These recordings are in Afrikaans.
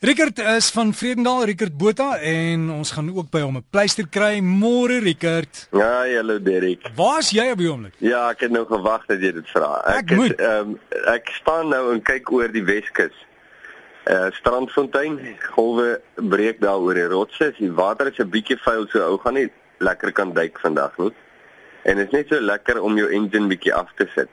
Rickert is van Vredendal, Rickert Botha en ons gaan ook by hom 'n pleister kry. Môre Rickert. Ja, hallo Derek. Waar's jy op die oomblik? Ja, ek het nou gewag dat jy dit vra. Ek ehm ek staan nou en kyk oor die Weskus. Uh Strandfontein, golwe breek daar oor die rotse. Die water is 'n bietjie vuil, so ou gaan nie lekker kan duik vandag nie. En dit is net so lekker om jou engine bietjie af te sit.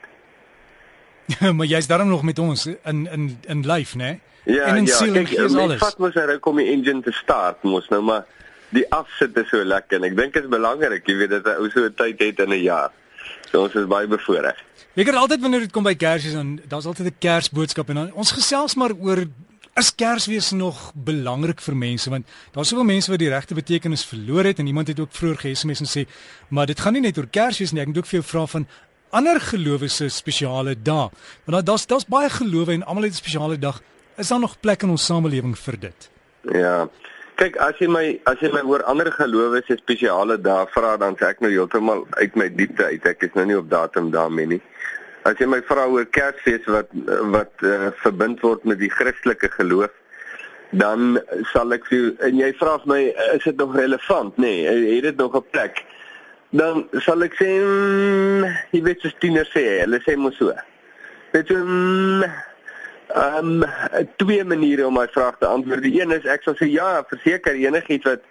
maar jy's darm nog met ons in in in lyf, né? Nee? Ja, en in ja, siel en kyk, gees mens alles. vat mos 'n ruk om die engine te start, mos nou maar die afsit is so lekker en ek dink dit is belangrik, jy weet dat 'n ou so 'n tyd het in 'n jaar. So ons is baie bevoordeel. Ek het altyd wanneer dit kom by Kersfees dan daar's altyd 'n Kersboodskap en dan ons gesels maar oor is Kersfees nog belangrik vir mense want daar's soveel mense wat die regte betekenis verloor het en iemand het ook vroeër ge-SMS en sê maar dit gaan nie net oor Kersfees nie ek moet ook vir jou vra van ander gelowe se spesiale dae want daar- daar's daar's baie gelowe en almal het 'n spesiale dag is daar nog plek in ons samelewing vir dit Ja. Kyk, as jy my as jy my oor ander gelowe se spesiale dae vra, dan sê ek nou heeltemal uit my diepte uit. Ek is nou nie op datum daarmee nie. As jy my vra oor Kersfees wat wat uh, verbind word met die Christelike geloof, dan sal ek jou en jy vra vir my is dit nog relevant? Nee, het dit nog 'n plek? Dan sal ek sê mm, jy weet soos tieners sê, hulle sê mos so. Weet jy mm, Ehm um, twee maniere om my vraag te antwoord. Die een is ek sal sê ja, verseker enigiets wat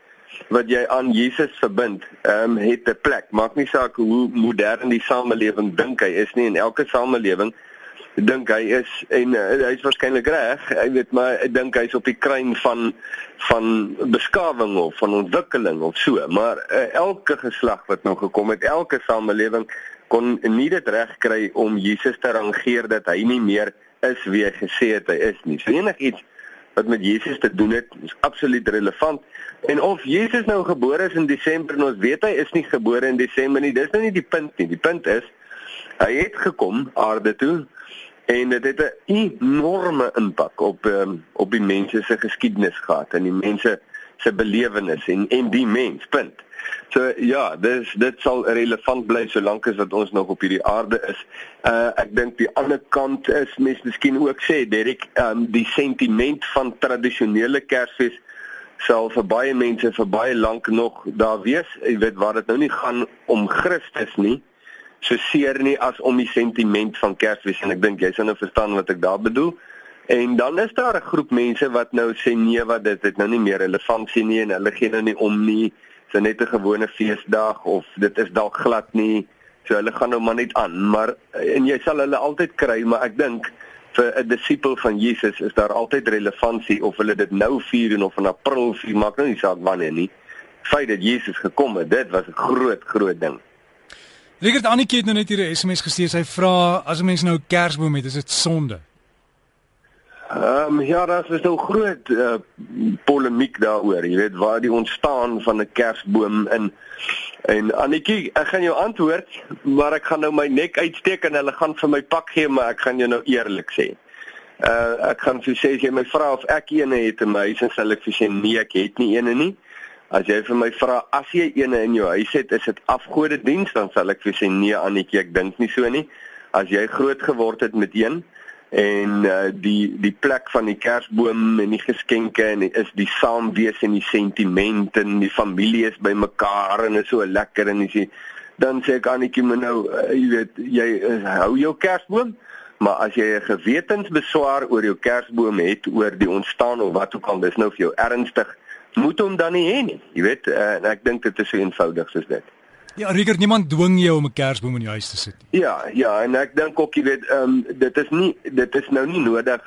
wat jy aan Jesus verbind, ehm um, het 'n plek. Maak nie saak hoe modern die samelewing dink hy is nie en elke samelewing dink hy is en uh, hy's waarskynlik reg. Hy weet maar ek dink hy's op die kruin van van beskawing of van ontwikkeling of so. Maar uh, elke geslag wat nou gekom het, elke samelewing kon nie dit reg kry om Jesus te rangeer dat hy nie meer is wie hy gesê het hy is nie. So enigiets wat met Jesus te doen het, is absoluut relevant. En of Jesus nou gebore is in Desember en ons weet hy is nie gebore in Desember nie, dis nou nie die punt nie. Die punt is hy het gekom aarde toe en dit het 'n enorme impak op um, op die mense se geskiedenis gehad en die mense se belewenis en en die mens punt. So ja, dis dit sal relevant bly solank as wat ons nog op hierdie aarde is. Uh ek dink die ander kant is mens miskien ook sê Derek, um die sentiment van tradisionele Kersfees sal vir baie mense vir baie lank nog daar wees. Jy weet waar dit nou nie gaan om Christus nie, so seer nie as om die sentiment van Kersfees en ek dink jy sal nou verstaan wat ek daar bedoel. En dan is daar 'n groep mense wat nou sê nee, wat dit het nou nie meer relevantie nie en hulle gee nou nie om nie. Dis net 'n gewone feesdag of dit is dalk glad nie. So hulle gaan nou maar net aan, maar en jy sal hulle altyd kry, maar ek dink vir 'n disipel van Jesus is daar altyd relevantie of hulle dit nou vier en of in April vier, maak nou nie saak wanneer nie. Feit dat Jesus gekom het, dit was 'n groot groot ding. Rickert Annetjie het nou net hier 'n SMS gestuur sy vra as 'n mens nou 'n Kersboom het is dit sonde Ehm um, ja, daar is nou groot uh, polemiek daaroor, jy weet, waar die ontstaan van 'n kersboom in en Annetjie, ek gaan jou antwoord, maar ek gaan nou my nek uitsteek en hulle gaan vir my pak gee, maar ek gaan jou nou eerlik sê. Uh ek gaan vir sê as jy my vra of ek eene het in my huis, dan sal ek vir sê nee, ek het nie eene nie. As jy vir my vra as jy eene in jou huis het, is dit afgodediens, dan sal ek vir sê nee, Annetjie, ek dink nie so nie. As jy groot geword het met een en uh, die die plek van die kersboom en die geskenke en die, is die saamwees en die sentiment en die familie is bymekaar en is so lekker en jy dan sê ek Annetjie maar nou uh, jy weet jy uh, hou jou kersboom maar as jy 'n gewetensbeswaar oor jou kersboom het oor die ontstaan of wat ook al dis nou vir jou ernstig moet hom dan nie hê nie jy weet uh, en ek dink dit is so eenvoudig soos dit Ja, Rickert, niemand dwing jou om 'n Kersboom in jou huis te sit nie. Ja, ja, en ek dink ook jy weet, ehm um, dit is nie dit is nou nie nodig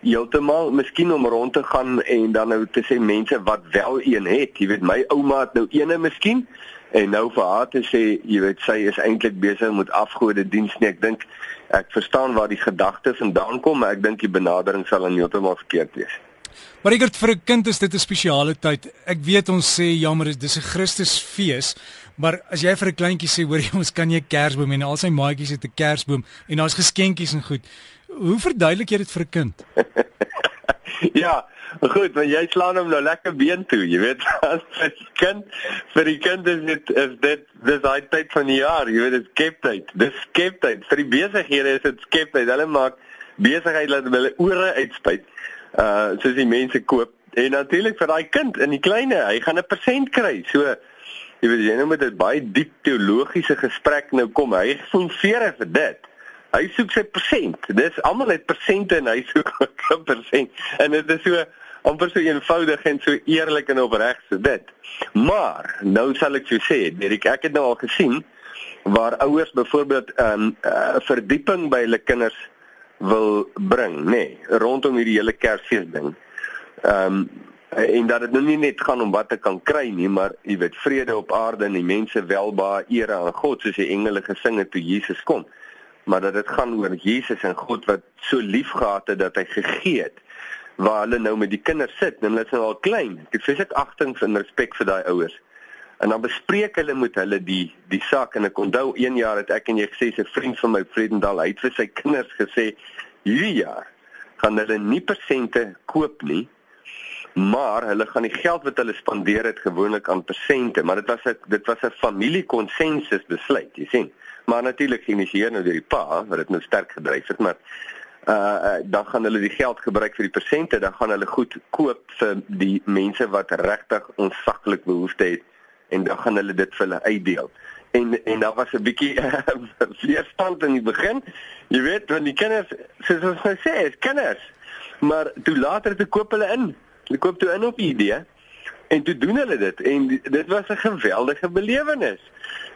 heeltemal miskien om rond te gaan en dan nou te sê mense wat wel een het. Jy weet my ouma het nou eene miskien en nou vir haar te sê, jy weet sy is eintlik besig met afgode diens nie. Ek dink ek verstaan waar die gedagte vandaan kom, maar ek dink die benadering sal dan heeltemal verkeerd wees. Maar Rickert, vir 'n kind is dit 'n spesiale tyd. Ek weet ons sê jammer, dis 'n Christusfees, maar as jy vir 'n kleintjie sê, hoor jy, ons kan nie 'n Kersboom nie. Al sy maatjies het 'n Kersboom en daar's geskenkies en goed. Hoe verduidelik jy dit vir 'n kind? ja, goed, want jy slaan hom nou lekker been toe, jy weet. As 'n kind vir die kind is dit is dit dis daai tyd van die jaar, jy weet, dit is skeptyd. Dis skeptyd. Vir die besighede is dit skeptyd. Hulle maak besigheid laat hulle ore uitspuit. Uh soos die mense koop en natuurlik vir daai kind in die kleine, hy gaan 'n persent kry. So jy weet jy nou met 'n baie diep teologiese gesprek nou kom. Hy voel veer vir dit. Hy soek sy persent. Dis almal het persente en hy soek 'n persent. En dit is so amper so eenvoudig en so eerlik en opreg so dit. Maar nou sal ek jou sê, Derek, ek het nou al gesien waar ouers byvoorbeeld 'n um, uh, verdieping by hulle kinders wil bring, nê, nee, rondom hierdie hele Kersfees ding. Ehm um, en dat dit nou nie net gaan om wat te kan kry nie, maar jy weet vrede op aarde en die mense welbaar ere aan God soos die engele gesing het toe Jesus kom. Maar dat dit gaan oor Jesus en God wat so liefgehad het dat hy gegee het waar hulle nou met die kinders sit, nou hulle is nou al klein. Ek het vreeslik agting en respek vir daai ouers. En dan bespreek hulle met hulle die die saak. En ek onthou een jaar het ek en jy gesê 'n vriend van my Vredendal, hy het vir sy kinders gesê hierdie jaar gaan hulle nie persente koop nie maar hulle gaan die geld wat hulle spandeer het gewoonlik aan persente. Maar dit was 'n dit was 'n familiekonsensus besluit jy sien. Maar natuurlik geïnisieer nou deur die pa wat dit nou sterk gedryf het maar uh dan gaan hulle die geld gebruik vir die persente dan gaan hulle goed koop vir die mense wat regtig onsaglik behoefte het en dan gaan hulle dit vir hulle uitdeel. En en daar was 'n bietjie weerstand in die begin jy weet want die kinders soos ons nou sê is kinders. Maar toe later te koop hulle in. Hulle koop toe in op die idee en toe doen hulle dit. En dit was 'n geweldige belewenis.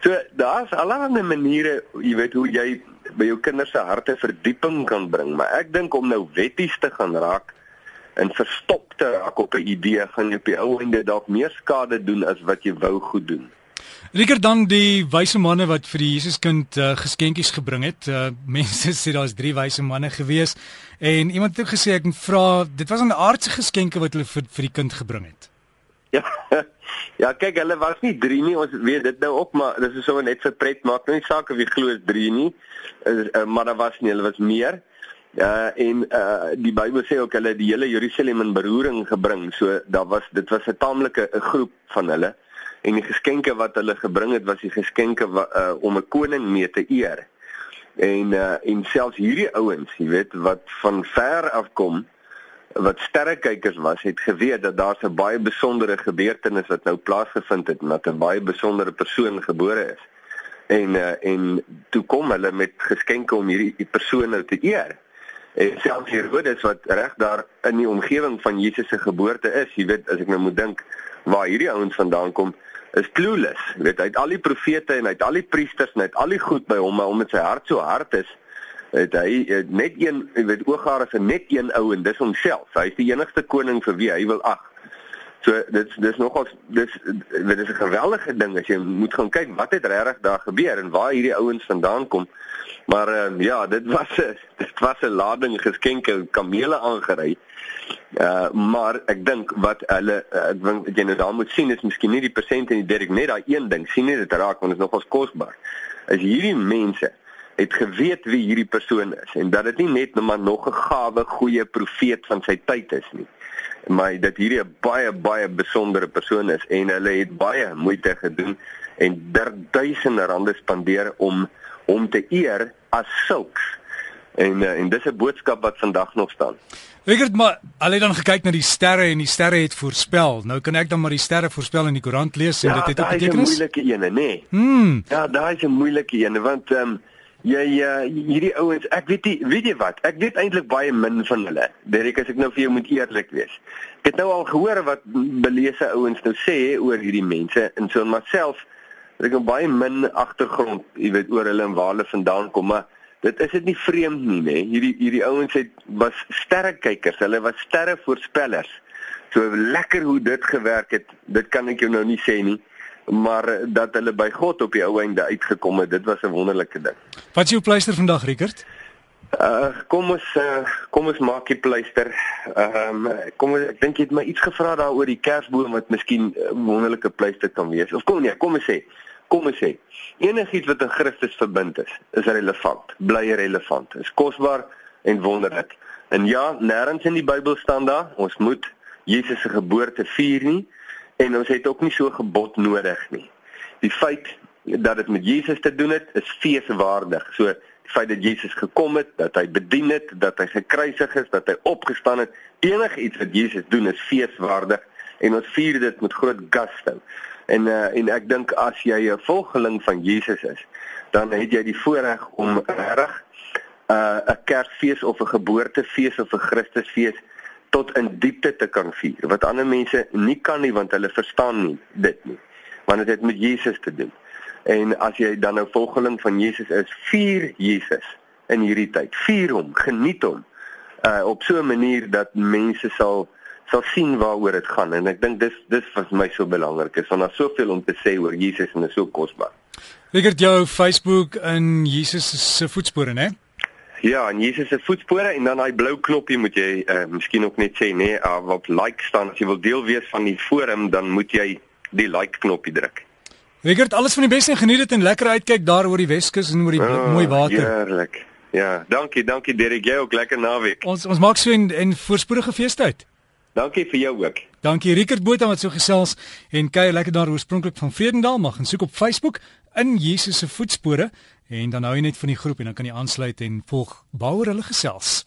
So daar's allerlei maniere, jy weet hoe jy by jou kinders se harte verdieping kan bring, maar ek dink om nou wetties te gaan raak en verstop te raak op 'n idee gaan jy op die ou einde dalk meer skade doen as wat jy wou goed doen. Riker dan die wyse manne wat vir die Jesuskind uh, geskenkies gebring het. Uh, mense sê daar's drie wyse manne gewees en iemand het ook gesê ek vra dit was 'n aardse geskenke wat hulle vir vir die kind gebring het. Ja. Ja, kyk, hulle was nie drie nie. Ons weet dit nou ook, maar dis is sommer net vir pret maak. Nou nie saak of jy glo is drie nie. Uh, maar daar was nie, hulle was meer. Uh en uh die Bybel sê ook hulle die hele Jerusalem in beroering gebring. So daar was dit was 'n taamlike 'n groep van hulle en die geskenke wat hulle gebring het was die geskenke uh, om 'n koning mee te eer. En uh, en selfs hierdie ouens, jy weet, wat van ver af kom wat sterrekykers was, het geweet dat daar 'n baie besondere gebeurtenis wat nou plaasgevind het en dat 'n baie besondere persoon gebore is. En uh, en toe kom hulle met geskenke om hierdie persoon nou te eer. En selfs Herodes wat reg daar in die omgewing van Jesus se geboorte is, jy weet, as ek nou moet dink waar hierdie ouens vandaan kom, is clueless. Jy weet, hy het al die profete en hy het al die priesters en hy het al die goed by hom, maar omdat sy hart so hard is, het hy het net een, jy weet, ooghare vir net een ou en dis homself. Hy is die enigste koning vir wie hy wil ag. So dit dis nogals dis dit is 'n geweldige ding as jy moet gaan kyk wat het regtig daar gebeur en waar hierdie ouens vandaan kom. Maar uh, ja, dit was 'n dit was 'n lading geskenke kamele aangery. Uh maar ek dink wat hulle uh, ek dink jy nou daar moet sien is miskien nie die persent en die direk net daai een ding sien nie dit raak want dit is nogals kosbaar. As hierdie mense het geweet wie hierdie persoon is en dat dit nie net maar nog 'n gawe goeie profeet van sy tyd is nie maar dat hierdie 'n baie baie besondere persoon is en hulle het baie moeite gedoen en duisende rande spandeer om hom te eer as sulks. En uh, en dis 'n boodskap wat vandag nog staan. Het maar alleen dan gekyk na die sterre en die sterre het voorspel. Nou kan ek dan maar die sterre voorspel in die koerant lees en ja, dit het ook betekenis. Ja, daai is 'n moeilike ene, nê. Nee. Hmm. Ja, daai is 'n moeilike ene want ehm um, jy uh, hierdie ouens, ek weet nie, weet jy wat? Ek weet eintlik baie min van hulle. Derek, as ek nou vir jou moet eerlik wees. Ek het nou al gehoor wat belese ouens nou sê oor hierdie mense en so maar self ek het baie min agtergrond, jy weet, oor hulle en waar hulle vandaan kom, maar dit is dit nie vreemd nie, nê. Hierdie hierdie ouens het was sterrekykers, hulle was sterrevoorspellers. So lekker hoe dit gewerk het, dit kan ek jou nou nie sê nie, maar dat hulle by God op die ou einde uitgekom het, dit was 'n wonderlike ding. Wat is jou pleister vandag, Rickert? Uh kom ons uh kom ons maak die pleister. Ehm um, kom ek dink jy het my iets gevra daaroor die kersboom wat miskien 'n uh, wonderlike pleister kan wees. Of kom nee, kom ons sê. Kom ons sê. Enigiets wat in Christus verbind is, is relevant. Bly relevant. Is kosbaar en wonderlik. En ja, nêrens in die Bybel staan daar ons moet Jesus se geboorte vier nie en ons het ook nie so gebod nodig nie. Die feit dat dit met Jesus te doen het, is feeswaardig. So die feit dat Jesus gekom het, dat hy bedien het, dat hy gekruisig is, dat hy opgestaan het, enigiets wat Jesus doen is feeswaardig en ons vier dit met groot gusto. En uh, en ek dink as jy 'n volgeling van Jesus is, dan het jy die voorreg om reg uh, 'n Kersfees of 'n geboortefees of 'n Christusfees tot in diepte te kan vier. Wat ander mense nie kan nie want hulle verstaan nie dit nie. Want dit het met Jesus te doen. En as jy dan nou volgeling van Jesus is, vier Jesus in hierdie tyd. Vier hom, geniet hom. Uh op so 'n manier dat mense sal sal sien waaroor dit gaan en ek dink dis dis vir my so belangrik is want daar's soveel om te sê oor Jesus en dit is so kosbaar. Rigert jou Facebook in Jesus se voetspore, né? Ja, en Jesus se voetspore en dan daai blou knoppie moet jy uh, miskien ook net sê nê, nee, uh, wat like staan as jy wil deel wees van die forum, dan moet jy die like knoppie druk. Rigert, alles van die beste en geniet dit en lekker uitkyk daar oor die Weskus en oor die oh, mooi water. Heerlik. Ja, dankie, dankie Derek, jy ook lekker naweek. Ons ons maak so en en voorspoedige feestyd. Dankie vir jou ook. Dankie Rickert Botha wat so gesels en kuier lekker daar oorspronklik van Vredendal mag en soek op Facebook in Jesus se voetspore en dan hou jy net van die groep en dan kan jy aansluit en volg bouer hulle gesels.